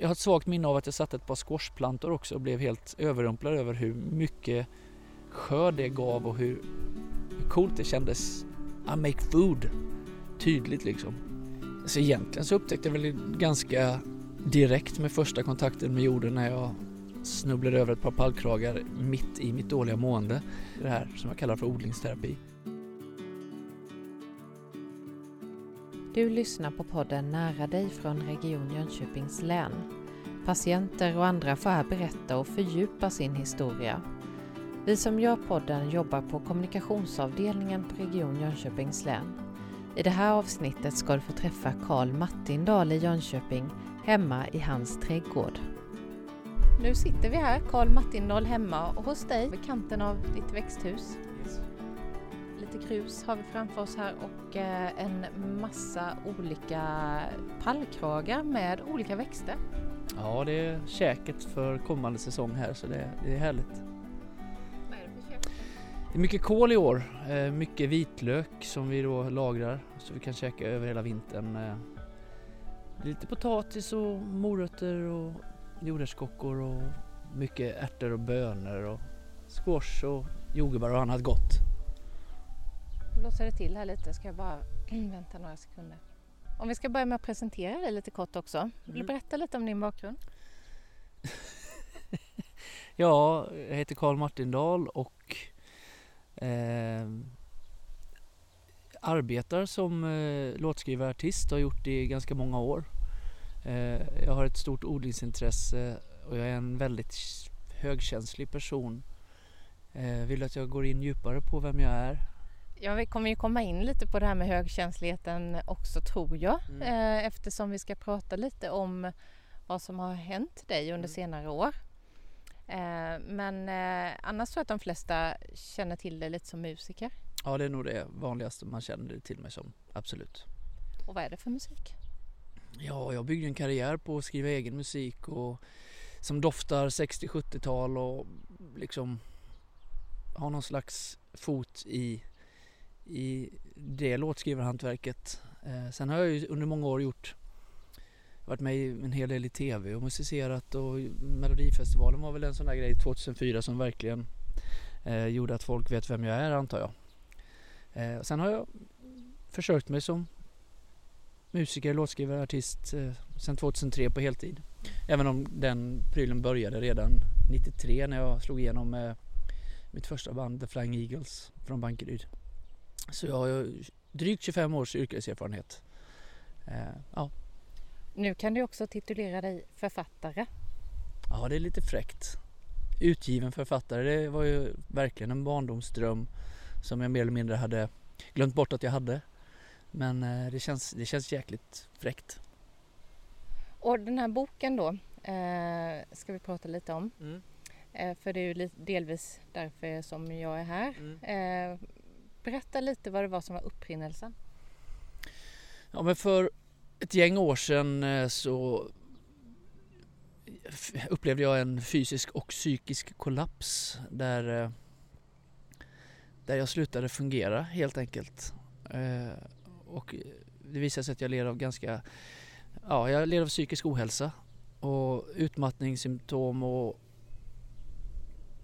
Jag har ett svagt minne av att jag satte ett par squashplantor också och blev helt överrumplad över hur mycket skörd det gav och hur, coolt det kändes. I make food. Tydligt liksom. Så egentligen så upptäckte jag väl ganska direkt med första kontakten med jorden när jag snubblade över ett par pallkragar mitt i mitt dåliga mående. Det här som jag kallar för odlingsterapi. Du lyssnar på podden Nära dig från Region Jönköpings län. Patienter och andra får här berätta och fördjupa sin historia. Vi som gör podden jobbar på kommunikationsavdelningen på Region Jönköpings län. I det här avsnittet ska du få träffa Karl Martindal i Jönköping hemma i hans trädgård. Nu sitter vi här, Karl Martindal hemma hos dig vid kanten av ditt växthus. Lite grus har vi framför oss här och eh, en massa olika pallkragar med olika växter. Ja, det är käket för kommande säsong här så det, det är härligt. Vad är det för käk? Det är mycket kål i år, eh, mycket vitlök som vi då lagrar så vi kan käka över hela vintern. Eh, Lite potatis och morötter och jordärtskockor och mycket ärtor och bönor och squash och jordgubbar och annat gott. Blåser det till här lite ska jag bara vänta några sekunder. Om vi ska börja med att presentera dig lite kort också. Vill du Mm. berätta lite om din bakgrund? Ja, jag heter Karl Martindal och eh, arbetar som eh, låtskrivare artist och har gjort det i ganska många år. Eh, jag har ett stort odlingsintresse och jag är en väldigt högkänslig person. Eh, vill att jag går in djupare på vem jag är? Ja, vi kommer ju komma in lite på det här med högkänsligheten också tror jag. Mm. Eh, eftersom vi ska prata lite om vad som har hänt dig under Mm. senare år. Eh, men eh, annars tror jag att de flesta känner till dig lite som musiker. Ja, det är nog det vanligaste man känner till mig som, absolut. Och vad är det för musik? Ja, jag byggde en karriär på att skriva egen musik och som doftar 60-70-tal och liksom har någon slags fot i, i det låtskrivarhantverket. Eh, sen har jag ju under många år gjort varit med en hel del i tv och musicerat och Melodifestivalen var väl en sån där grej 2004 som verkligen eh, gjorde att folk vet vem jag är antar jag. Eh, sen har jag försökt mig som musiker, låtskrivare, artist eh, sedan 2003 på heltid. Även om den prylen började redan 93 när jag slog igenom med mitt första band The Flying Eagles från Bankeryd. Så jag har drygt 25 års yrkeserfarenhet. Eh, ja. Nu kan du också titulera dig författare. ja, det är lite fräckt. Utgiven författare, det var ju verkligen en barndomsdröm som jag mer eller mindre hade glömt bort att jag hade. Men eh, det känns, det känns jäkligt fräckt. Och den här boken då eh, ska vi prata lite om. Eh, för det är ju delvis därför som jag är här. Eh, berätta lite vad det var som var upprinnelsen. Ja men för ett gäng år sedan eh, så upplevde jag en fysisk och psykisk kollaps där, eh, där jag slutade fungera helt enkelt. Eh, och det visade sig att jag led av ganska, ja jag led av psykisk ohälsa och utmattningssymptom och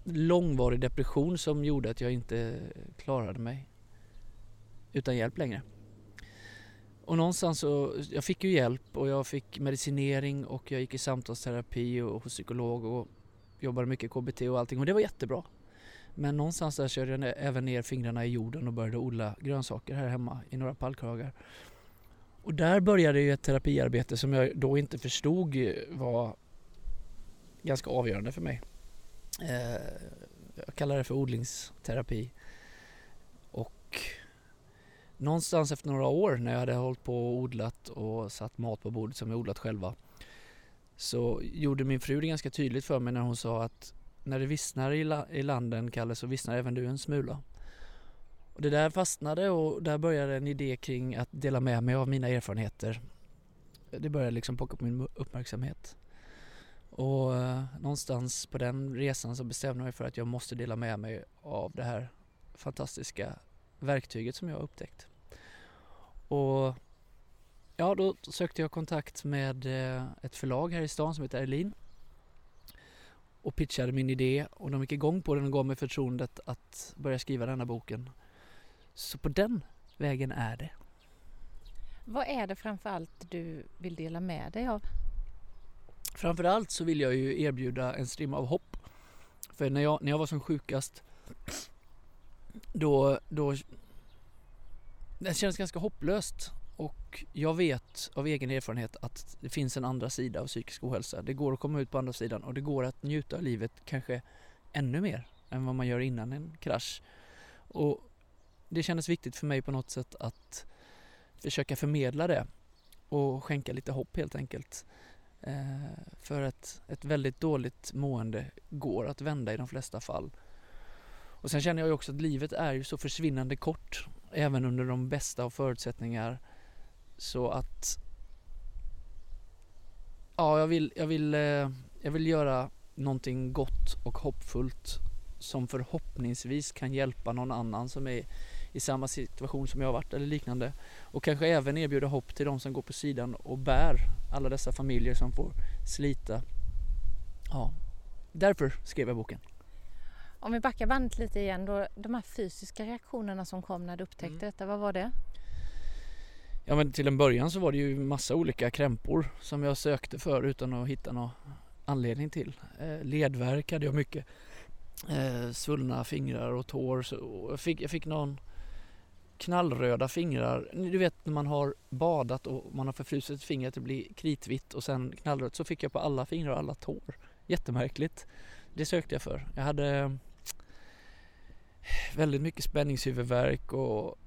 långvarig depression som gjorde att jag inte klarade mig utan hjälp längre. Och någonstans så, jag fick ju hjälp och jag fick medicinering och jag gick i samtalsterapi och hos psykolog och jobbade mycket KBT och allting och det var jättebra. Men någonstans där körde jag ner- även ner fingrarna i jorden och började odla grönsaker här hemma i några pallkragar. Och där började ju ett terapiarbete som jag då inte förstod var ganska avgörande för mig. Eh, jag kallar det för odlingsterapi. Och någonstans efter några år när jag hade hållit på och odlat och satt mat på bordet som jag odlat själva så gjorde min fru det ganska tydligt för mig när hon sa att när det vissnar i, la- i landen, Kalle, så vissnar även du en smula. Och det där fastnade och där började en idé kring att dela med mig av mina erfarenheter. Det började liksom plocka på min uppmärksamhet. Och eh, någonstans på den resan så bestämde jag mig för att jag måste dela med mig av det här fantastiska verktyget som jag har upptäckt. Och ja, då sökte jag kontakt med eh, ett förlag här i stan som heter Erlin och pitchade min idé och de gick igång på den och gav mig förtroendet att börja skriva denna boken. Så på den vägen är det. Vad är det framförallt du vill dela med dig av? Framförallt så vill jag ju erbjuda en strimma av hopp. För när jag, när jag var som sjukast då, då det känns ganska hopplöst och jag vet av egen erfarenhet att det finns en andra sida av psykisk ohälsa. Det går att komma ut på andra sidan och det går att njuta av livet kanske ännu mer än vad man gör innan en krasch. Och det kändes viktigt för mig på något sätt att försöka förmedla det och skänka lite hopp helt enkelt. Eh, för att ett väldigt dåligt mående går att vända i de flesta fall. Och sen känner jag ju också att livet är ju så försvinnande kort även under de bästa av förutsättningar så att ja, jag vill, jag vill, eh, jag vill göra någonting gott och hoppfullt som förhoppningsvis kan hjälpa någon annan som är i samma situation som jag har varit eller liknande. Och kanske även erbjuda hopp till de som går på sidan och bär alla dessa familjer som får slita. Ja, därför skrev jag boken. Om vi backar bandet lite igen då, de här fysiska reaktionerna som kom när du upptäckte mm. detta, vad var det? Ja men till en början så var det ju massa olika krämpor som jag sökte för utan att hitta någon anledning till. Eh, ledvärk hade jag mycket. Eh, svullna fingrar och tår. Så jag, fick, jag fick någon knallröda fingrar. Du vet när man har badat och man har förfrusit fingret det blir kritvitt och sen knallrött så fick jag på alla fingrar och alla tår. Jättemärkligt. Det sökte jag för. Jag hade väldigt mycket spänningshuvudvärk och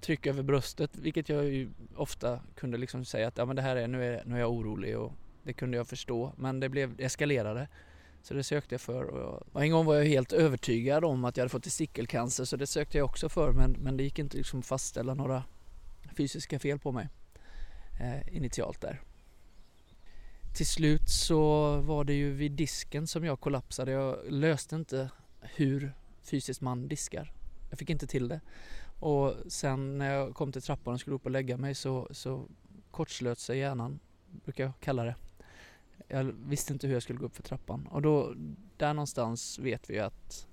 tryck över bröstet vilket jag ju ofta kunde liksom säga att ja, men det här är nu, är nu är jag orolig och det kunde jag förstå men det blev eskalerade. Så det sökte jag för och, jag, och en gång var jag helt övertygad om att jag hade fått testikelcancer så det sökte jag också för men, men det gick inte liksom fastställa några fysiska fel på mig eh, initialt där. Till slut så var det ju vid disken som jag kollapsade. Jag löste inte hur fysiskt man diskar. Jag fick inte till det. Och sen när jag kom till trappan och skulle upp och lägga mig så, så kortslöt sig hjärnan, brukar jag kalla det. Jag visste inte hur jag skulle gå upp för trappan och då, där någonstans vet vi att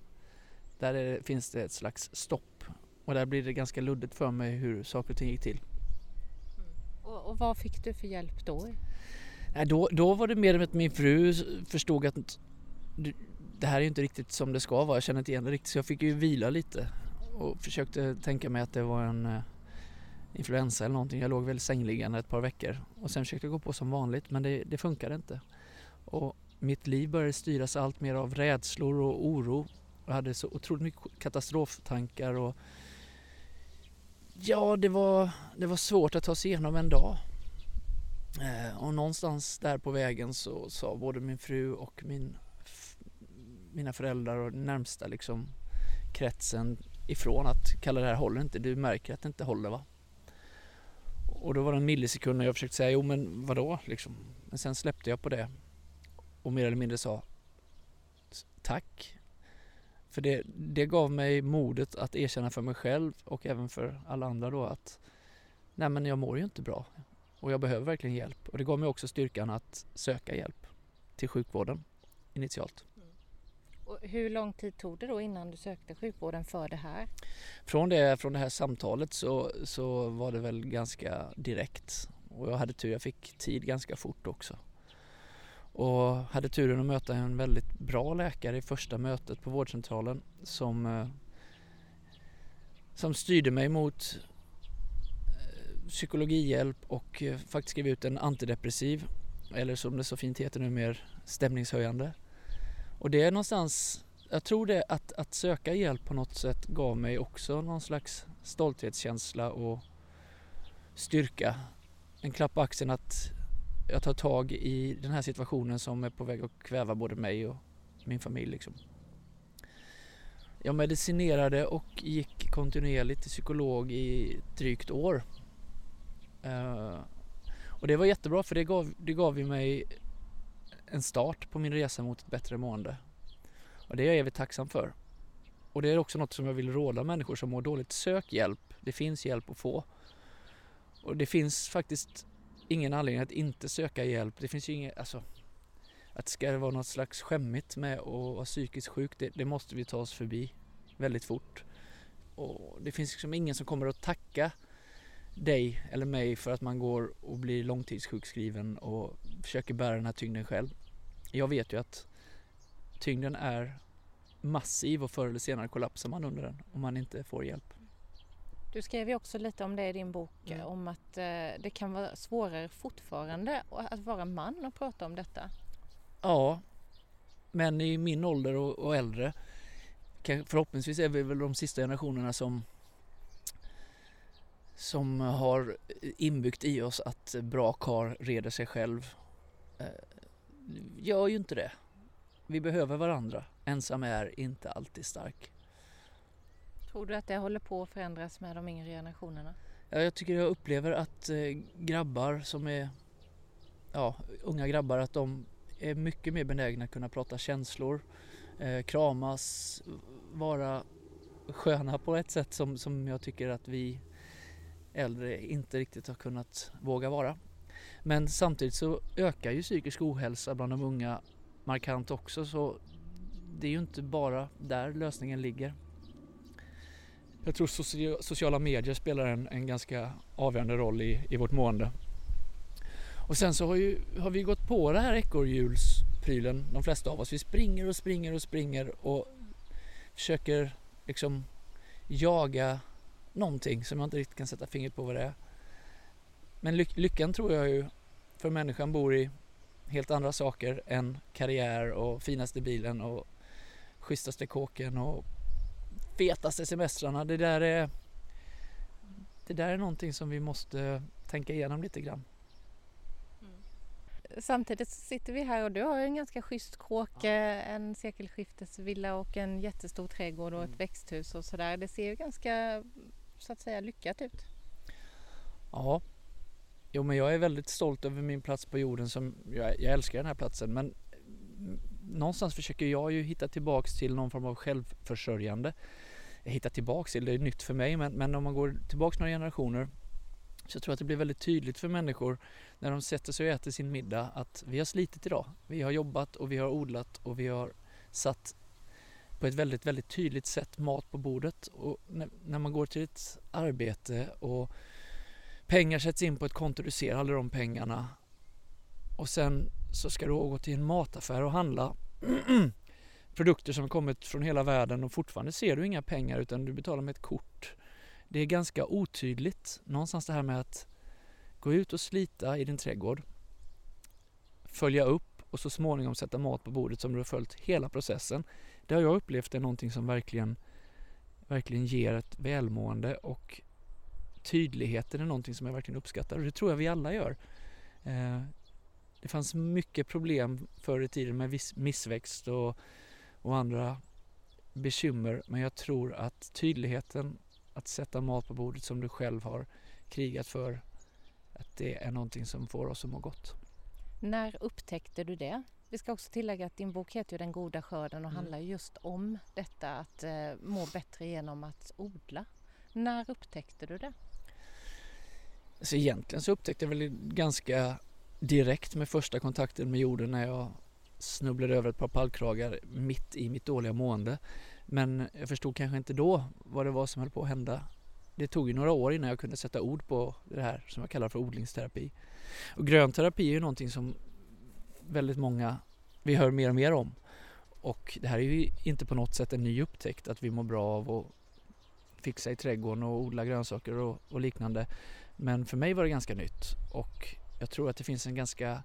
där är, finns det ett slags stopp och där blir det ganska luddigt för mig hur saker och ting gick till. Mm. Och, och vad fick du för hjälp då? Nej, då, då var det mer att min fru förstod att det här är ju inte riktigt som det ska vara. Jag känner inte igen det riktigt så jag fick ju vila lite och försökte tänka mig att det var en eh, influensa eller någonting. Jag låg väl sängliggande ett par veckor och sen försökte jag gå på som vanligt men det, det funkade inte. Och mitt liv började styras allt mer av rädslor och oro. Jag hade så otroligt mycket katastroftankar och ja, det var, det var svårt att ta sig igenom en dag. Eh, och någonstans där på vägen så sa både min fru och min, mina föräldrar och närmsta liksom kretsen ifrån att kalla det här håller inte, du märker att det inte håller va. Och då var det en millisekund när jag försökte säga jo men vadå liksom. Men sen släppte jag på det och mer eller mindre sa tack. För det, det gav mig modet att erkänna för mig själv och även för alla andra då att nej men jag mår ju inte bra och jag behöver verkligen hjälp. Och det gav mig också styrkan att söka hjälp till sjukvården initialt. Hur lång tid tog det då innan du sökte sjukvården för det här? Från det, från det här samtalet så, så var det väl ganska direkt och jag hade tur, jag fick tid ganska fort också. Och hade turen att möta en väldigt bra läkare i första mötet på vårdcentralen som, eh, som styrde mig mot eh, psykologihjälp och eh, faktiskt skrev ut en antidepressiv eller som det så fint heter nu mer stämningshöjande och det är någonstans, jag tror det att, att söka hjälp på något sätt gav mig också någon slags stolthetskänsla och styrka. En klapp på axeln att jag tar tag i den här situationen som är på väg att kväva både mig och min familj. Liksom. Jag medicinerade och gick kontinuerligt till psykolog i drygt år. Uh, och det var jättebra för det gav, det gav ju mig en start på min resa mot ett bättre mående. Och det är jag evigt tacksam för. Och det är också något som jag vill råda människor som mår dåligt. Sök hjälp. Det finns hjälp att få. Och det finns faktiskt ingen anledning att inte söka hjälp. Det finns ju inget, alltså att det ska vara något slags skämmigt med att vara psykiskt sjuk, det, det måste vi ta oss förbi väldigt fort. Och det finns liksom ingen som kommer att tacka dig eller mig för att man går och blir långtidssjukskriven och försöker bära den här tyngden själv. Jag vet ju att tyngden är massiv och förr eller senare kollapsar man under den om man inte får hjälp. Du skrev ju också lite om det i din bok, Mm. om att eh, det kan vara svårare fortfarande att vara man och prata om detta. Ja, men i min ålder och, och äldre förhoppningsvis är vi väl de sista generationerna som som har inbyggt i oss att bra kar reder sig själv. Gör ju inte det. Vi behöver varandra. Ensam är inte alltid stark. Tror du att det håller på att förändras med de yngre generationerna? Ja, jag tycker jag upplever att eh, grabbar som är ja, unga grabbar att de är mycket mer benägna att kunna prata känslor, eh, kramas, vara sköna på ett sätt som, som jag tycker att vi äldre inte riktigt har kunnat våga vara. Men samtidigt så ökar ju psykisk ohälsa bland de unga markant också så det är ju inte bara där lösningen ligger. Jag tror sociala medier spelar en, en ganska avgörande roll i, i vårt mående. Och sen så har, ju, har vi gått på det här ekorrhjulsprylen, de flesta av oss. Vi springer och springer och springer och försöker liksom jaga någonting som jag inte riktigt kan sätta fingret på vad det är. Men ly- lyckan tror jag ju för människan bor i helt andra saker än karriär och finaste bilen och schysstaste kåken och fetaste semestrarna. Det där är det där är någonting som vi måste tänka igenom lite grann. Samtidigt så sitter vi här och du har ju en ganska schysst kråke, en sekelskiftesvilla och en jättestor trädgård och ett Mm. växthus och sådär. Det ser ju ganska så att säga lyckat ut. Ja, jo men jag är väldigt stolt över min plats på jorden som jag, jag älskar den här platsen men någonstans försöker jag ju hitta tillbaks till någon form av självförsörjande. Hitta tillbaks till, det är nytt för mig men, men om man går tillbaks några generationer så tror jag att det blir väldigt tydligt för människor när de sätter sig och äter sin middag att vi har slitit idag. Vi har jobbat och vi har odlat och vi har satt på ett väldigt, väldigt tydligt sätt mat på bordet. Och när, när man går till ett arbete och pengar sätts in på ett konto, du ser aldrig de pengarna. Och sen så ska du gå till en mataffär och handla produkter som kommit från hela världen och fortfarande ser du inga pengar utan du betalar med ett kort. Det är ganska otydligt. Någonstans det här med att gå ut och slita i din trädgård, följa upp och så småningom sätta mat på bordet som du har följt hela processen. Det har jag upplevt är någonting som verkligen, verkligen ger ett välmående och tydligheten är någonting som jag verkligen uppskattar och det tror jag vi alla gör. Eh, det fanns mycket problem förr i tiden med missväxt och, och andra bekymmer men jag tror att tydligheten att sätta mat på bordet som du själv har krigat för att det är någonting som får oss att må gott. När upptäckte du det? Vi ska också tillägga att din bok heter ju Den goda skörden och Mm. handlar just om detta att eh, må bättre genom att odla. När upptäckte du det? Så egentligen så upptäckte jag väl ganska direkt med första kontakten med jorden när jag snubblade över ett par pallkragar mitt i mitt dåliga mående. Men jag förstod kanske inte då vad det var som höll på att hända. Det tog ju några år innan jag kunde sätta ord på det här som jag kallar för odlingsterapi. Och grönterapi är ju någonting som väldigt många, vi hör mer och mer om. Och det här är ju inte på något sätt en ny upptäckt att vi mår bra av att fixa i trädgården och odla grönsaker och, och liknande. Men för mig var det ganska nytt och jag tror att det finns en ganska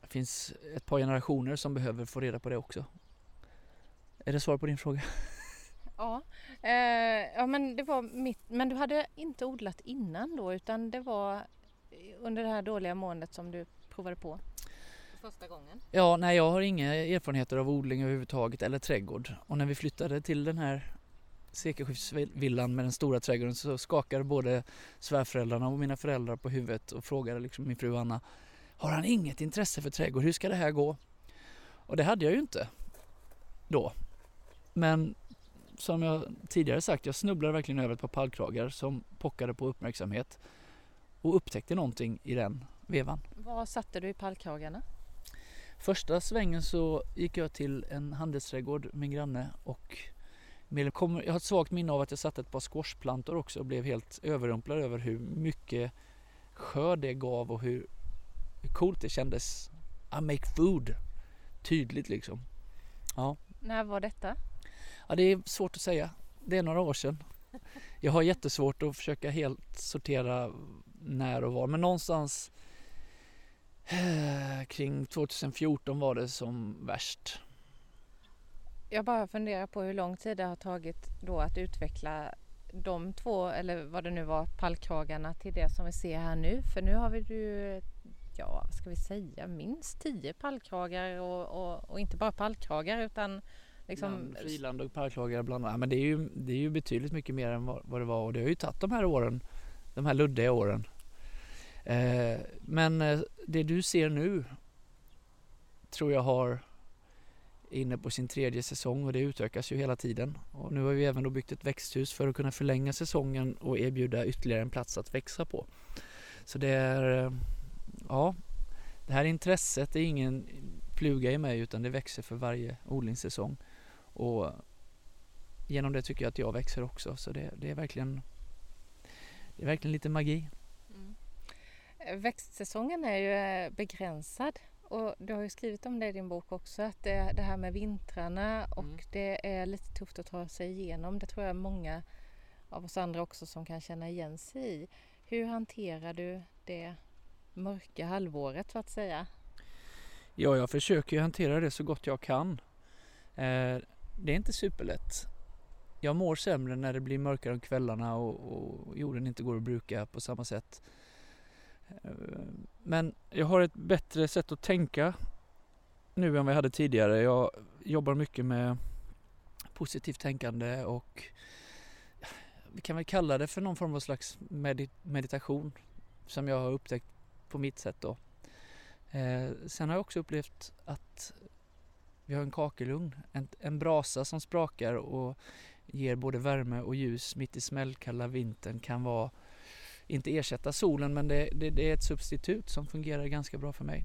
det finns ett par generationer som behöver få reda på det också. Är det svar på din fråga? Ja, eh, ja men det var mitt, men du hade inte odlat innan då utan det var under det här dåliga måendet som du provade på första gången? Ja, nej jag har inga erfarenheter av odling överhuvudtaget eller trädgård. Och när vi flyttade till den här sekelskiftsvillan med den stora trädgården så skakade både svärföräldrarna och mina föräldrar på huvudet och frågade liksom min fru Anna Har han inget intresse för trädgård? Hur ska det här gå? Och det hade jag ju inte då. Men som jag tidigare sagt, jag snubblade verkligen över ett par pallkragar som pockade på uppmärksamhet. och upptäckte någonting i den vevan. Vad satte du i pallkragarna? Första svängen så gick jag till en handelsträdgård, min granne och jag har ett svagt minne av att jag satte ett par squashplantor också och blev helt överrumplad över hur mycket skörd det gav och hur, hur coolt det kändes. I make food. Tydligt liksom. Ja. När var detta? Ja, det är svårt att säga. Det är några år sedan. Jag har jättesvårt att försöka helt sortera när och var men någonstans eh, kring 2014 var det som värst. Jag bara funderar på hur lång tid det har tagit då att utveckla de två, eller vad det nu var, pallkragarna till det som vi ser här nu. För nu har vi ju, ja vad ska vi säga, minst tio pallkragar och, och, och inte bara pallkragar utan liksom... Friland och pallkragar bland annat. Men det är, ju, det är ju betydligt mycket mer än vad, vad det var och det har ju tagit de här åren, de här luddiga åren. Eh, men eh, det du ser nu tror jag har inne på sin tredje säsong och det utökas ju hela tiden. Och nu har vi även då byggt ett växthus för att kunna förlänga säsongen och erbjuda ytterligare en plats att växa på. Så det är, eh, ja, det här intresset är ingen fluga i mig utan det växer för varje odlingssäsong. Och genom det tycker jag att jag växer också så det, det är verkligen det är verkligen lite magi. Mm. Växtsäsongen är ju eh, begränsad och du har ju skrivit om det i din bok också att det, det här med vintrarna och mm. det är lite tufft att ta sig igenom. Det tror jag många av oss andra också som kan känna igen sig i. Hur hanterar du det mörka halvåret så att säga? Ja, jag försöker hantera det så gott jag kan. Eh, det är inte superlätt. Jag mår sämre när det blir mörkare om kvällarna och, och jorden inte går att bruka på samma sätt. Men jag har ett bättre sätt att tänka nu än vad jag hade tidigare. Jag jobbar mycket med positivt tänkande och vi kan väl kalla det för någon form av slags meditation som jag har upptäckt på mitt sätt då. Eh, sen har jag också upplevt att vi har en kakelugn, en, en brasa som sprakar och ger både värme och ljus mitt i smällkalla vintern kan vara inte ersätta solen men det, det, det, är ett substitut som fungerar ganska bra för mig.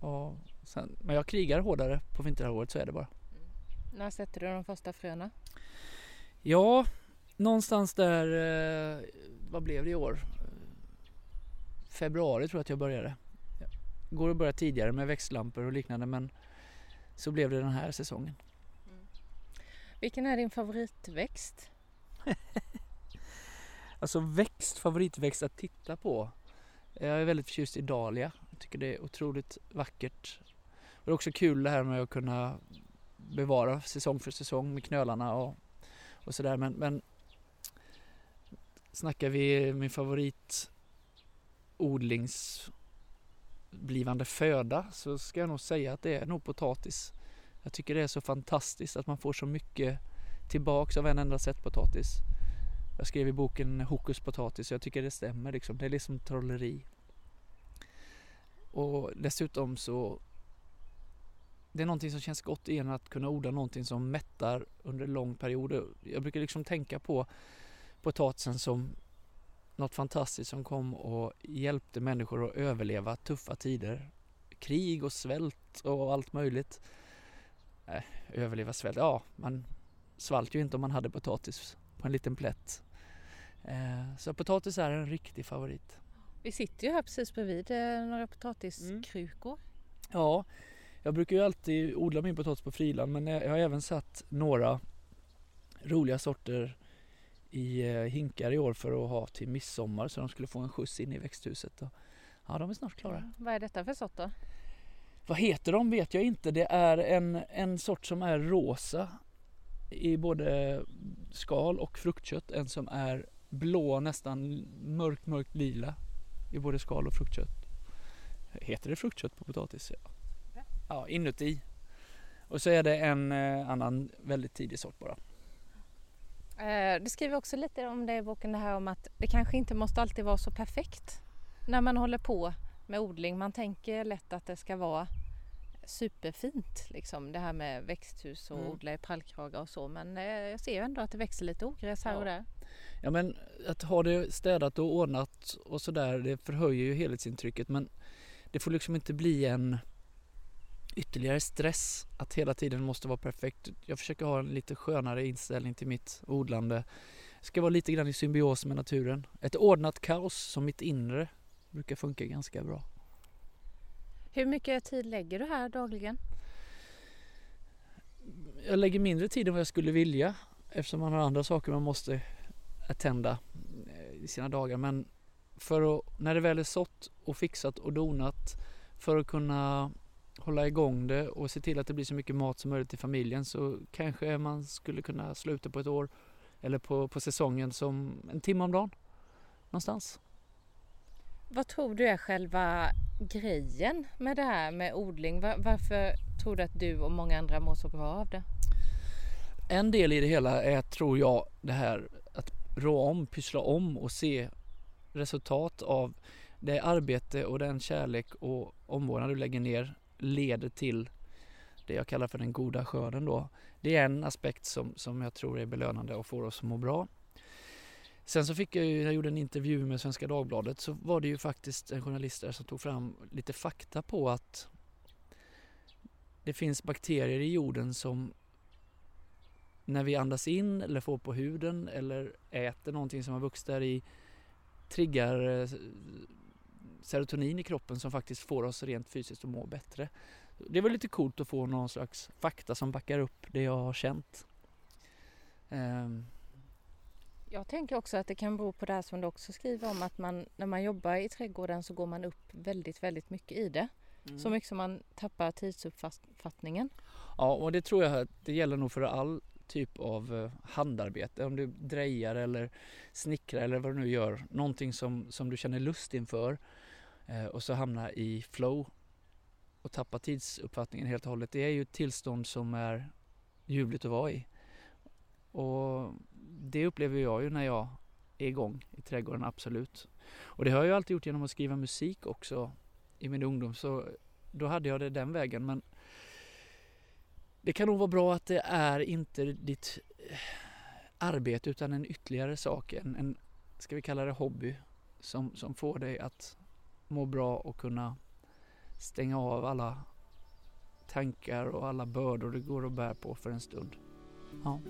Och sen, men jag krigar hårdare på vinterhalvåret, så är det bara. Mm. När sätter du de första fröna? Ja, någonstans där, eh, vad blev det i år? Februari tror jag att jag började. Går att börja tidigare med växtlampor och liknande men så blev det den här säsongen. Mm. Vilken är din favoritväxt? Alltså växt, favoritväxt att titta på. Jag är väldigt förtjust i dahlia. Jag tycker det är otroligt vackert. Och det är också kul det här med att kunna bevara säsong för säsong med knölarna och, och sådär. Men, men snackar vi min favorit odlingsblivande föda så ska jag nog säga att det är nog potatis. Jag tycker det är så fantastiskt att man får så mycket tillbaks av en enda sättpotatis. Jag skrev i boken Hokus potatis och jag tycker det stämmer liksom. Det är liksom trolleri. Och dessutom så det är någonting som känns gott igen att kunna odla någonting som mättar under lång period. Jag brukar liksom tänka på potatisen som något fantastiskt som kom och hjälpte människor att överleva tuffa tider. Krig och svält och allt möjligt. Äh, överleva svält, ja man svalt ju inte om man hade potatis på en liten plätt. Eh, så potatis är en riktig favorit. Vi sitter ju här precis bredvid eh, några potatiskrukor. Mm. Ja, jag brukar ju alltid odla min potatis på friland men jag har även satt några roliga sorter i eh, hinkar i år för att ha till midsommar så de skulle få en skjuts in i växthuset. Ja, de är snart klara. Vad är detta för sort då? Vad heter de vet jag inte. Det är en, en sort som är rosa i både skal och fruktkött. En som är blå, nästan mörkt, mörkt lila i både skal och fruktkött. Heter det fruktkött på potatis? Ja, ja inuti. Och så är det en eh, annan väldigt tidig sort bara. Eh, du skriver också lite om det i boken, det här om att det kanske inte måste alltid vara så perfekt när man håller på med odling. Man tänker lätt att det ska vara superfint liksom det här med växthus och Mm. odla i pallkragar och så men eh, jag ser ju ändå att det växer lite ogräs här Ja. och där. Ja men att ha det städat och ordnat och sådär det förhöjer ju helhetsintrycket men det får liksom inte bli en ytterligare stress att hela tiden måste vara perfekt. Jag försöker ha en lite skönare inställning till mitt odlande. Det ska vara lite grann i symbios med naturen. Ett ordnat kaos som mitt inre brukar funka ganska bra. Hur mycket tid lägger du här dagligen? Jag lägger mindre tid än vad jag skulle vilja eftersom man har andra saker man måste attenda eh, i sina dagar. Men för att, när det väl är sått och fixat och donat för att kunna hålla igång det och se till att det blir så mycket mat som möjligt till familjen så kanske man skulle kunna sluta på ett år eller på, på säsongen som en timme om dagen. Någonstans. Vad tror du är själva grejen med det här med odling? Va- varför tror du att du och många andra mår så bra av det? En del i det hela är, tror jag, det här rå om, pyssla om och se resultat av det arbete och den kärlek och omvårdnad du lägger ner leder till det jag kallar för den goda skörden då. Det är en aspekt som, som jag tror är belönande och får oss att må bra. Sen så fick jag ju, när jag gjorde en intervju med Svenska Dagbladet så var det ju faktiskt en journalist där som tog fram lite fakta på att det finns bakterier i jorden som när vi andas in eller får på huden eller äter någonting som har vuxit där i triggar eh, serotonin i kroppen som faktiskt får oss rent fysiskt att må bättre. Det var lite coolt att få någon slags fakta som backar upp det jag har känt. Ehm, Jag tänker också att det kan bero på det här som du också skriver om att man när man jobbar i trädgården så går man upp väldigt, väldigt mycket i det. Så mycket som man tappar tidsuppfattningen. Ja, och det tror jag att det gäller nog för all typ av eh, handarbete. Om du drejar eller snickrar eller vad du nu gör. Någonting som, som du känner lust inför eh, och så hamna i flow och tappa tidsuppfattningen helt och hållet. Det är ju ett tillstånd som är ljuvligt att vara i. Och det upplever jag ju när jag är igång i trädgården, absolut. Och det har jag alltid gjort genom att skriva musik också i min ungdom. Så då hade jag det den vägen. Men det kan nog vara bra att det är inte ditt eh, arbete utan en ytterligare sak, en, en ska vi kalla det hobby som, som får dig att må bra och kunna stänga av alla tankar och alla bördor du går och bär på för en stund. Ja.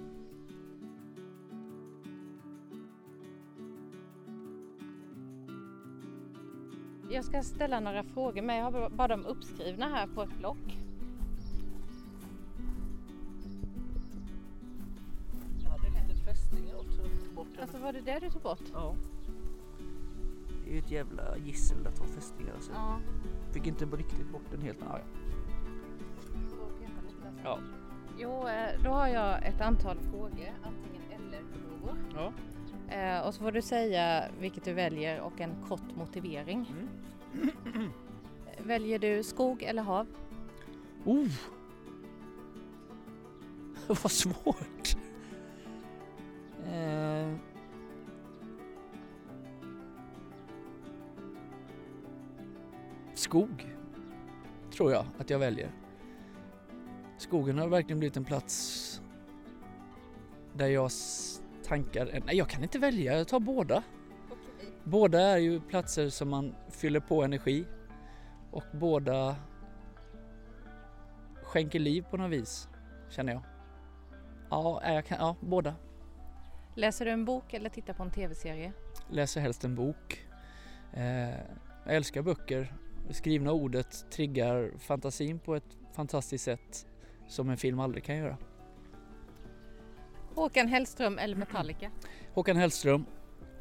Jag ska ställa några frågor men jag har bara dem uppskrivna här på ett block. Var det det du tog bort? Ja. Det är ju ett jävla gissel att ha fästingar alltså. Ja. Fick inte riktigt bort den helt ja, ja. Jo, eh, då har jag ett antal frågor, antingen eller-frågor. Ja. Eh, och så får du säga vilket du väljer och en kort motivering. Mm. Eh, Väljer du skog eller hav? Oh! Vad svårt! Skog, tror jag att jag väljer. Skogen har verkligen blivit en plats där jag tankar... Nej, jag kan inte välja, jag tar båda. Båda är ju platser som man fyller på energi och båda skänker liv på något vis, känner jag. Ja, jag kan, ja, båda. Läser du en bok eller tittar på en tv-serie? Läser helst en bok. Eh, jag älskar böcker. Det skrivna ordet triggar fantasin på ett fantastiskt sätt som en film aldrig kan göra. Håkan Hellström eller Metallica? Håkan Hellström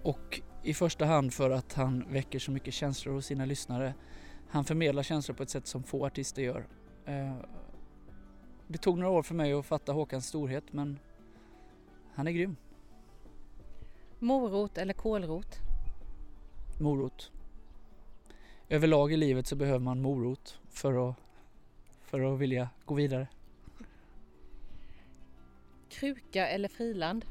och i första hand för att han väcker så mycket känslor hos sina lyssnare. Han förmedlar känslor på ett sätt som få artister gör. Eh, det tog några år för mig att fatta Håkans storhet men han är grym. Morot eller kålrot? Morot. Överlag i livet så behöver man morot för att, för att vilja gå vidare. Kruka eller friland?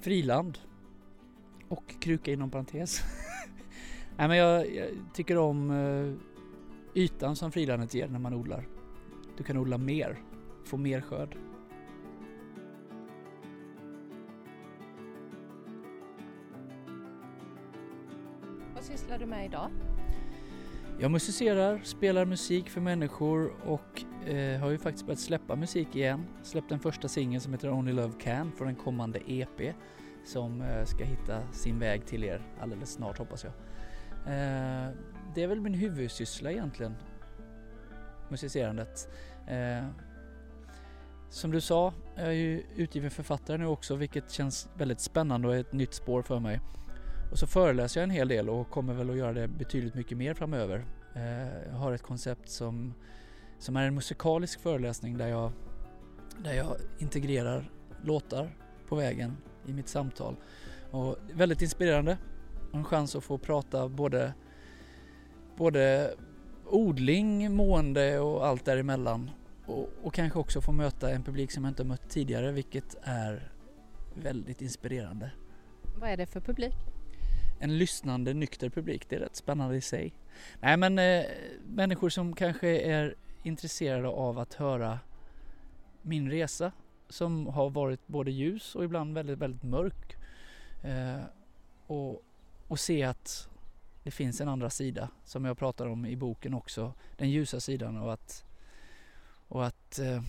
Friland. Och kruka inom parentes. Nej men jag, jag tycker om eh, ytan som frilandet ger när man odlar. Du kan odla mer, få mer skörd. Med idag? Jag musicerar, spelar musik för människor och eh, har ju faktiskt börjat släppa musik igen. Släppt den första singeln som heter Only Love Can för en kommande EP som eh, ska hitta sin väg till er alldeles snart hoppas jag. Eh, det är väl min huvudsyssla egentligen, musicerandet. Eh, som du sa, jag är ju utgiven författare nu också vilket känns väldigt spännande och är ett nytt spår för mig. Och så föreläser jag en hel del och kommer väl att göra det betydligt mycket mer framöver. Eh, jag har ett koncept som, som är en musikalisk föreläsning där jag, där jag integrerar låtar på vägen i mitt samtal. Och väldigt inspirerande. En chans att få prata både, både odling, mående och allt däremellan. Och, och kanske också få möta en publik som jag inte mött tidigare vilket är väldigt inspirerande. Vad är det för publik? En lyssnande nykter publik. Det är rätt spännande i sig. Nej men eh, människor som kanske är intresserade av att höra min resa som har varit både ljus och ibland väldigt, väldigt mörk. Eh, och, och se att det finns en andra sida som jag pratar om i boken också. Den ljusa sidan och att, och att eh,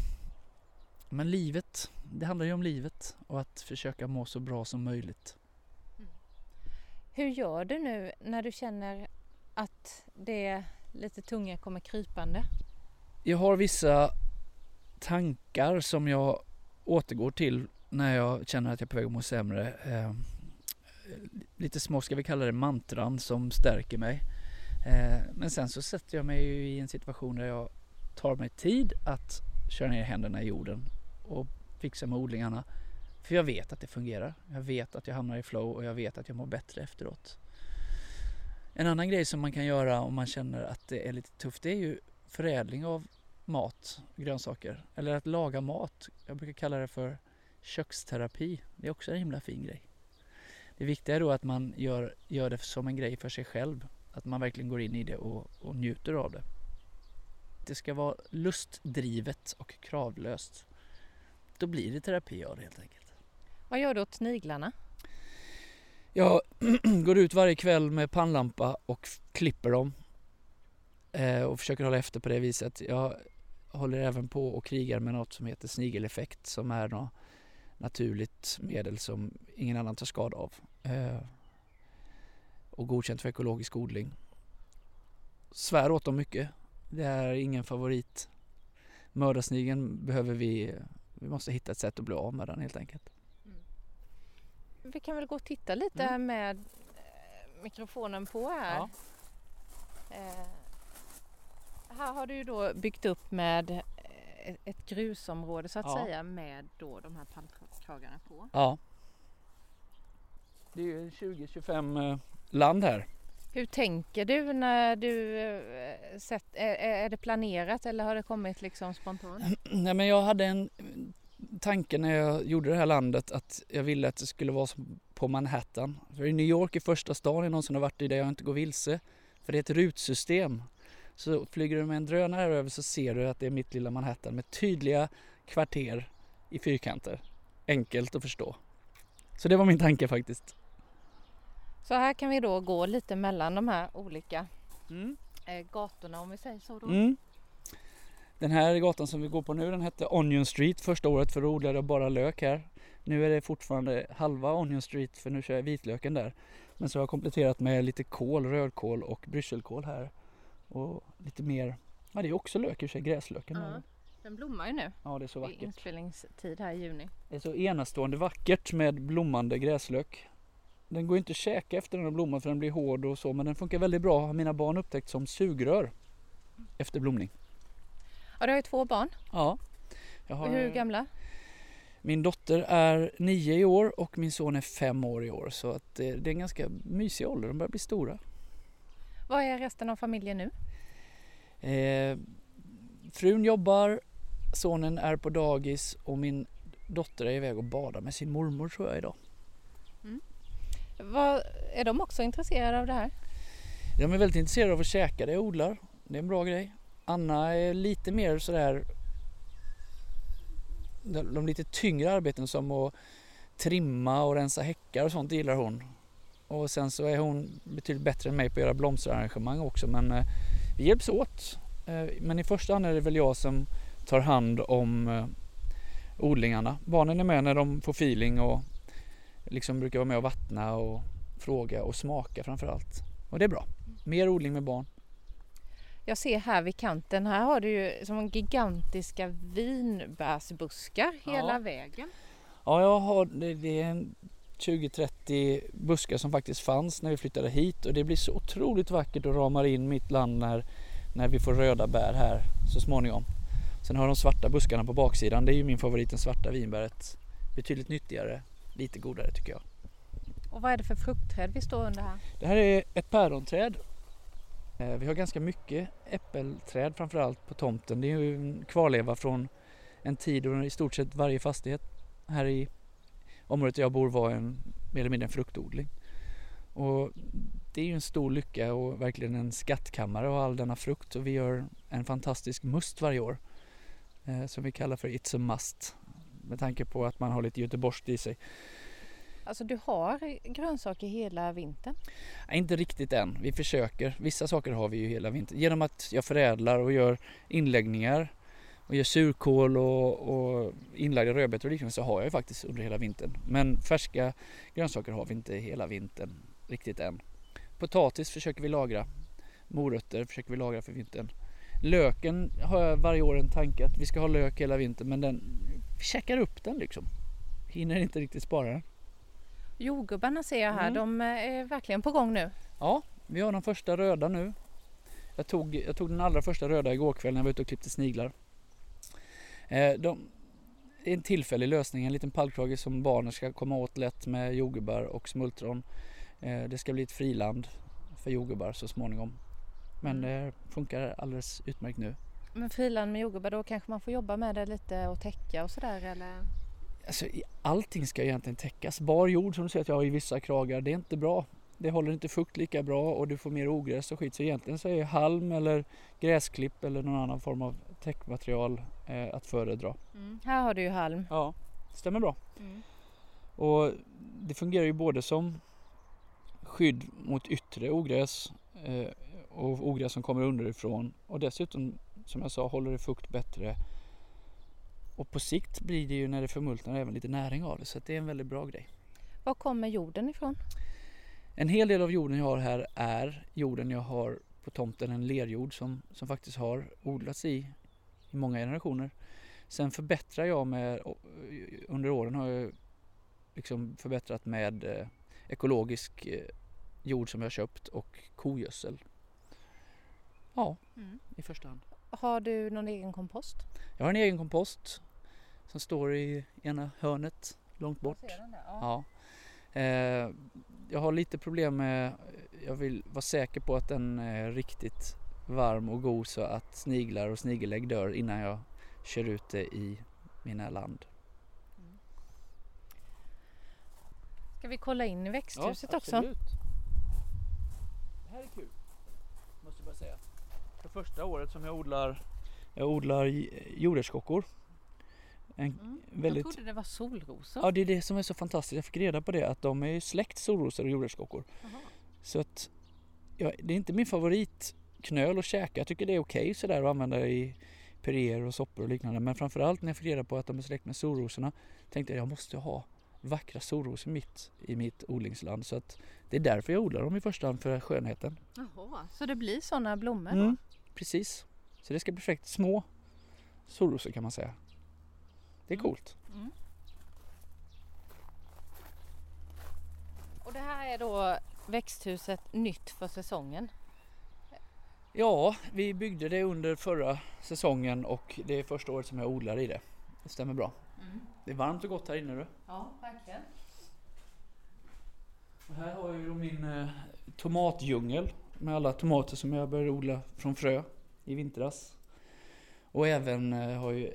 men livet, det handlar ju om livet och att försöka må så bra som möjligt. Hur gör du nu när du känner att det lite tunga kommer krypande? Jag har vissa tankar som jag återgår till när jag känner att jag är på väg att må sämre. Eh, lite små, ska vi kalla det mantran som stärker mig. Eh, men sen så sätter jag mig i en situation där jag tar mig tid att köra ner händerna i jorden och fixa med odlingarna för jag vet att det fungerar. Jag vet att jag hamnar i flow och jag vet att jag mår bättre efteråt. En annan grej som man kan göra om man känner att det är lite tufft det är ju förädling av mat, grönsaker. Eller att laga mat. Jag brukar kalla det för köksterapi. Det är också en himla fin grej. Det viktiga är då att man gör, gör det som en grej för sig själv. Att man verkligen går in i det och, och njuter av det. Det ska vara lustdrivet och kravlöst. Då blir det terapi av det helt enkelt. Vad gör du åt sniglarna? Jag går ut varje kväll med pannlampa och klipper dem. Eh, och försöker hålla efter på det viset. Jag håller även på och krigar med något som heter snigeleffekt som är något naturligt medel som ingen annan tar skada av. Eh, och godkänt för ekologisk odling. Svär åt dem mycket. Det är ingen favorit. Mördarsnigeln behöver vi, vi måste hitta ett sätt att bli av med den helt enkelt vi kan väl gå och titta lite mm. med eh, mikrofonen på här. Ja. Eh, här har du ju då byggt upp med eh, ett grusområde så att ja. säga med då de här pallkragarna på. Ja. Det är ju 20-25 eh, land här. Hur tänker du när du sett, är, är det planerat eller har det kommit liksom spontant? Nej men jag hade en tanken när jag gjorde det här landet att jag ville att det skulle vara som på Manhattan. För i New York är första stan jag någonsin har varit i där jag inte går vilse. För det är ett rutsystem. Så flyger du med en drönare över så ser du att det är mitt lilla Manhattan med tydliga kvarter i fyrkanter. Enkelt att förstå. Så det var min tanke faktiskt. Så här kan vi då gå lite mellan de här olika mm. Eh, gatorna om vi säger så då. Mm. Den här gatan som vi går på nu den hette Onion Street första året för då odlade jag bara lök här. Nu är det fortfarande halva Onion Street för nu kör jag vitlöken där. Men så har jag kompletterat med lite kål, rödkål och brysselkål här. Och lite mer, ja det är också lök i sig, gräslöken. Ja, den blommar ju nu. Ja det är så vackert. Det är inspelningstid här i juni. Det är så enastående vackert med blommande gräslök. Den går inte att käka efter den har blommat för den blir hård och så men den funkar väldigt bra har mina barn upptäckt som sugrör efter blomning. Ja, du har ju två barn. Ja. Har... Hur gamla? Min dotter är nio i år och min son är fem år i år så att det, det är en ganska mysig ålder, de börjar bli stora. Vad är resten av familjen nu? Eh, frun jobbar, sonen är på dagis och min dotter är iväg och badar med sin mormor tror jag idag. Mm. Vad, är de också intresserade av det här? De är väldigt intresserade av att käka det jag odlar det är en bra grej. Anna är lite mer sådär de, de lite tyngre arbeten som att trimma och rensa häckar och sånt gillar hon. Och sen så är hon betydligt bättre än mig på att göra blomsterarrangemang också men eh, vi hjälps åt. Eh, men i första hand är det väl jag som tar hand om eh, odlingarna. Barnen är med när de får feeling och liksom brukar vara med och vattna och fråga och smaka framför allt. Och det är bra. Mer odling med barn. Jag ser här vid kanten, här har du ju som gigantiska vinbärsbuskar hela Ja. vägen. Ja, jag har, det, det är en 20-30 buskar som faktiskt fanns när vi flyttade hit och det blir så otroligt vackert och ramar in mitt land när, när vi får röda bär här så småningom. Sen har de svarta buskarna på baksidan, det är ju min favorit, den svarta vinbäret. Betydligt nyttigare, lite godare tycker jag. Och vad är det för fruktträd vi står under här? Det här är ett päronträd. Eh, vi har ganska mycket äppelträd framförallt på tomten. Det är ju en kvarleva från en tid då i stort sett varje fastighet här i området där jag bor var en mer eller mindre en fruktodling. Och det är ju en stor lycka och verkligen en skattkammare av all denna frukt och vi gör en fantastisk must varje år eh, som vi kallar för It's a must med tanke på att man har lite göteborgskt i sig. Alltså du har grönsaker hela vintern. Nej, inte riktigt än. Vi försöker. Vissa saker har vi ju hela vintern. Genom att jag förädlar och gör inläggningar och gör surkål och, och inlagda rödbetor och liknande så har jag ju faktiskt under hela vintern. Men färska grönsaker har vi inte hela vintern riktigt än. Potatis försöker vi lagra. Morötter försöker vi lagra för vintern. Löken har jag varje år en tanke att vi ska ha lök hela vintern men den vi käkar upp den liksom. Hinner inte riktigt spara den. Jordgubbarna ser jag här, Mm. de är verkligen på gång nu. Ja, vi har de första röda nu. Jag tog, jag tog den allra första röda igår kväll när jag var ute och klippte sniglar. Eh, de, det är en tillfällig lösning, en liten pallkrage som barnen ska komma åt lätt med jordgubbar och smultron. Eh, det ska bli ett friland för jordgubbar så småningom. Men det funkar alldeles utmärkt nu. Men friland med jordgubbar, då kanske man får jobba med det lite och täcka och sådär eller? Alltså, allting ska egentligen täckas. Bar jord som du säger att jag har i vissa kragar, det är inte bra. Det håller inte fukt lika bra och du får mer ogräs och skit. Så egentligen så är halm eller gräsklipp eller någon annan form av täckmaterial eh, att föredra. Här har du ju halm. Ja, stämmer bra. Mm. Och det fungerar ju både som skydd mot yttre ogräs eh, och ogräs som kommer underifrån och dessutom som jag sa håller det fukt bättre. Och på sikt blir det ju när det förmultnar även lite näring av det så det är en väldigt bra grej. Var kommer jorden ifrån? En hel del av jorden jag har här är jorden jag har på tomten, en lerjord som, som faktiskt har odlats i, i många generationer. Sen förbättrar jag med, under åren har jag liksom förbättrat med eh, ekologisk eh, jord som jag köpt och kogödsel. Ja, i första hand. Har du någon egen kompost? Jag har en egen kompost som står i ena hörnet långt bort. Ja. Eh, jag har lite problem med, jag vill vara säker på att den är riktigt varm och god så att sniglar och snigelägg dör innan jag kör ut det i mina land. Ska vi kolla in i växthuset också? absolut. Det här är kul, måste jag bara säga. För första året som jag odlar, jag odlar jordärtskockor. En Mm. väldigt Jag trodde det var solrosor. Ja, det är det som är så fantastiskt. Jag fick reda på det att de är ju släkt solrosor och jordärtskockor. Så att ja, det är inte min favoritknöl att käka. Jag tycker det är okej sådär att använda i puréer och soppor och liknande. Men framförallt när jag fick reda på att de är släkt med solrosorna tänkte jag jag måste ha vackra solrosor mitt i mitt odlingsland. Så att det är därför jag odlar dem i första hand för skönheten. Jaha, så det blir sådana blommor? Mm, precis. Så det ska bli perfekt. Små solrosor kan man säga. Det är Mm. coolt. Och det här är då växthuset nytt för säsongen. Ja, vi byggde det under förra säsongen och det är första året som jag odlar i det. Det stämmer bra. Det är varmt och gott här inne du. Ja, verkligen. Och här har jag ju min eh, tomatdjungel med alla tomater som jag började odla från frö i vintras. Och även eh, har ju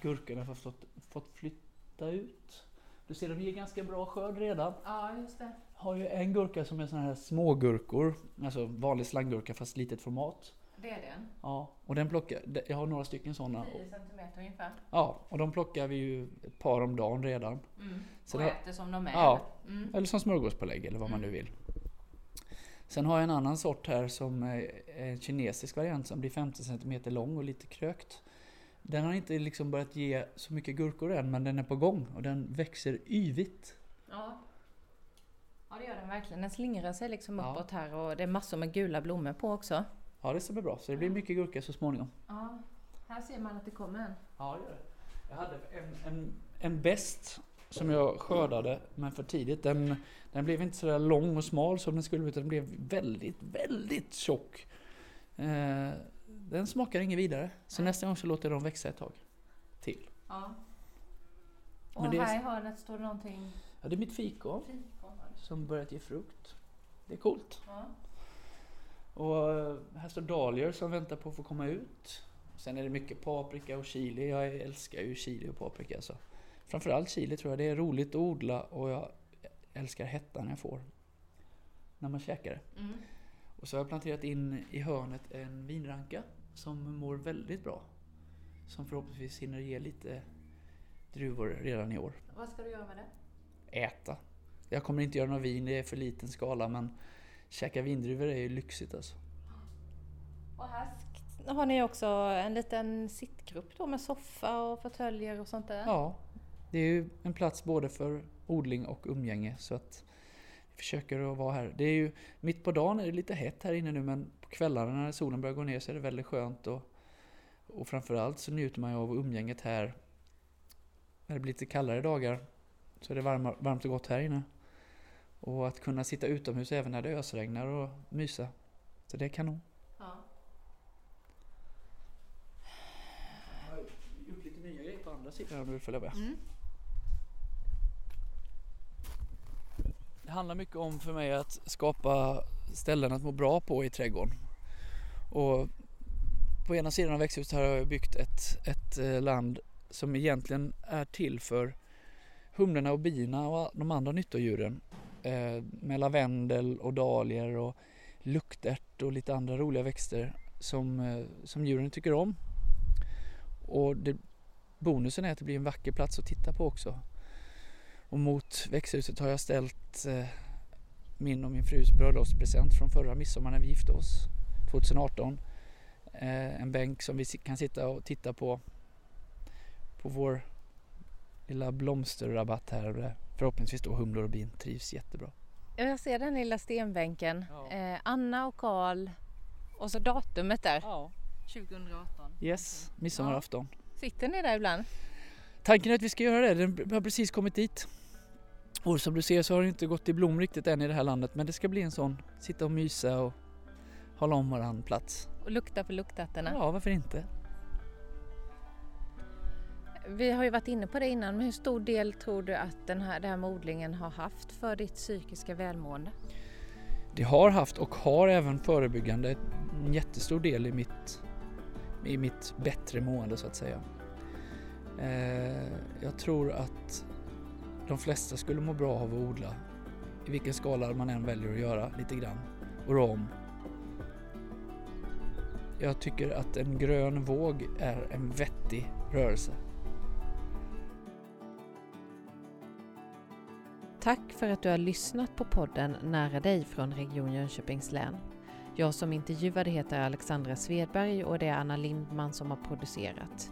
gurkorna fått, fått, flytta ut. Du ser de ger ganska bra skörd redan. Ja, just det. Har ju en gurka som är såna här smågurkor, alltså vanlig slanggurka fast litet format. Det är den. Ja, och den plockar, jag har några stycken sådana. 10 centimeter ungefär. Ja, och de plockar vi ju ett par om dagen redan. Mm. Så och det- äter som de är. Ja. Mm. Eller som smörgåspålägg eller vad man nu vill. Sen har jag en annan sort här som är en kinesisk variant som blir 50 cm lång och lite krökt. Den har inte liksom börjat ge så mycket gurkor än men den är på gång och den växer yvigt. Ja. ja, det gör den verkligen. Den slingrar sig liksom Ja. uppåt här och det är massor med gula blommor på också. Ja det stämmer bra så det blir mycket gurka så småningom. Ja, här ser man att det kommer en. Ja det gör det. Jag hade en, en, en bäst som jag skördade men för tidigt. Den, den blev inte så där lång och smal som den skulle utan den blev väldigt, väldigt tjock. Eh, den smakar inget vidare. Så nästa gång så låter jag dem växa ett tag till. Ja. Och Men här i hörnet står det någonting Ja, det är mitt fikon fikon. som börjat ge frukt. Det är coolt. Ja. Och eh, här står dahlior som väntar på att få komma ut. Sen är det mycket paprika och chili. Jag älskar ju chili och paprika. Så. Framförallt chili tror jag. Det är roligt att odla och jag älskar hettan jag får när man käkar det. Mm. Och så har jag planterat in i hörnet en vinranka som mår väldigt bra. Som förhoppningsvis hinner ge lite druvor redan i år. Vad ska du göra med det? Äta. Jag kommer inte göra någon vin, det är för liten skala men käka vindruvor är ju lyxigt alltså. Och här har ni också en liten sittgrupp då med soffa och fåtöljer och sånt där? Ja, det är ju en plats både för odling och umgänge så att vi försöker att vara här. Det är ju mitt på dagen är det lite hett här inne nu men kvällarna när solen börjar gå ner så är det väldigt skönt och, och framförallt så njuter man ju av umgänget här. När det blir lite kallare dagar så är det varma, varmt och gott här inne. Och att kunna sitta utomhus även när det ösregnar och mysa. Så det är kanon. Ja. Jag har gjort lite nya grejer på andra sidan om du vill följa med. Mm. Handlar mycket om för mig att skapa ställen att må bra på i trädgården. Och på ena sidan av växthuset har jag byggt ett, ett eh, land som egentligen är till för humlorna och bina och de andra nyttodjuren. Eh, med lavendel och dahlior och luktärt och lite andra roliga växter som, eh, som djuren tycker om. Och det, bonusen är att det blir en vacker plats att titta på också. Och mot växthuset har jag ställt eh, min och min frus bröllopspresent från förra midsommar när vi gifte oss 2018. Eh, en bänk som vi kan sitta och titta på på vår lilla blomsterrabatt här. Förhoppningsvis då humlor och bin trivs jättebra. Ja, Jag ser den lilla stenbänken. Ja. Eh, Anna och Karl och så datumet där. Ja. 2018. Yes, midsommarafton. Sitter ni där ibland? Tanken är att vi ska göra det. Den har precis kommit dit. Och som du ser så har det inte gått i blom riktigt än i det här landet. Men det ska bli en sån, sitta och mysa och hålla om varann plats. Och lukta på luktärtorna? Ja, varför inte? Vi har ju varit inne på det innan, men hur stor del tror du att den här, den här med odlingen har haft för ditt psykiska välmående? Det har haft och har även förebyggande en jättestor del i mitt, i mitt bättre mående så att säga. Eh, jag tror att de flesta skulle må bra av att odla i vilken skala man än väljer att göra lite grann och rå om. Jag tycker att en grön våg är en vettig rörelse. Tack för att du har lyssnat på podden Nära dig från Region Jönköpings län. Jag som intervjuade heter Alexandra Svedberg och det är Anna Lindman som har producerat.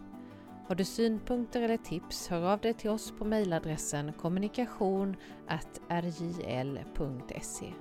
Har du synpunkter eller tips, hör av dig till oss på mejladressen kommunikation.rjl.se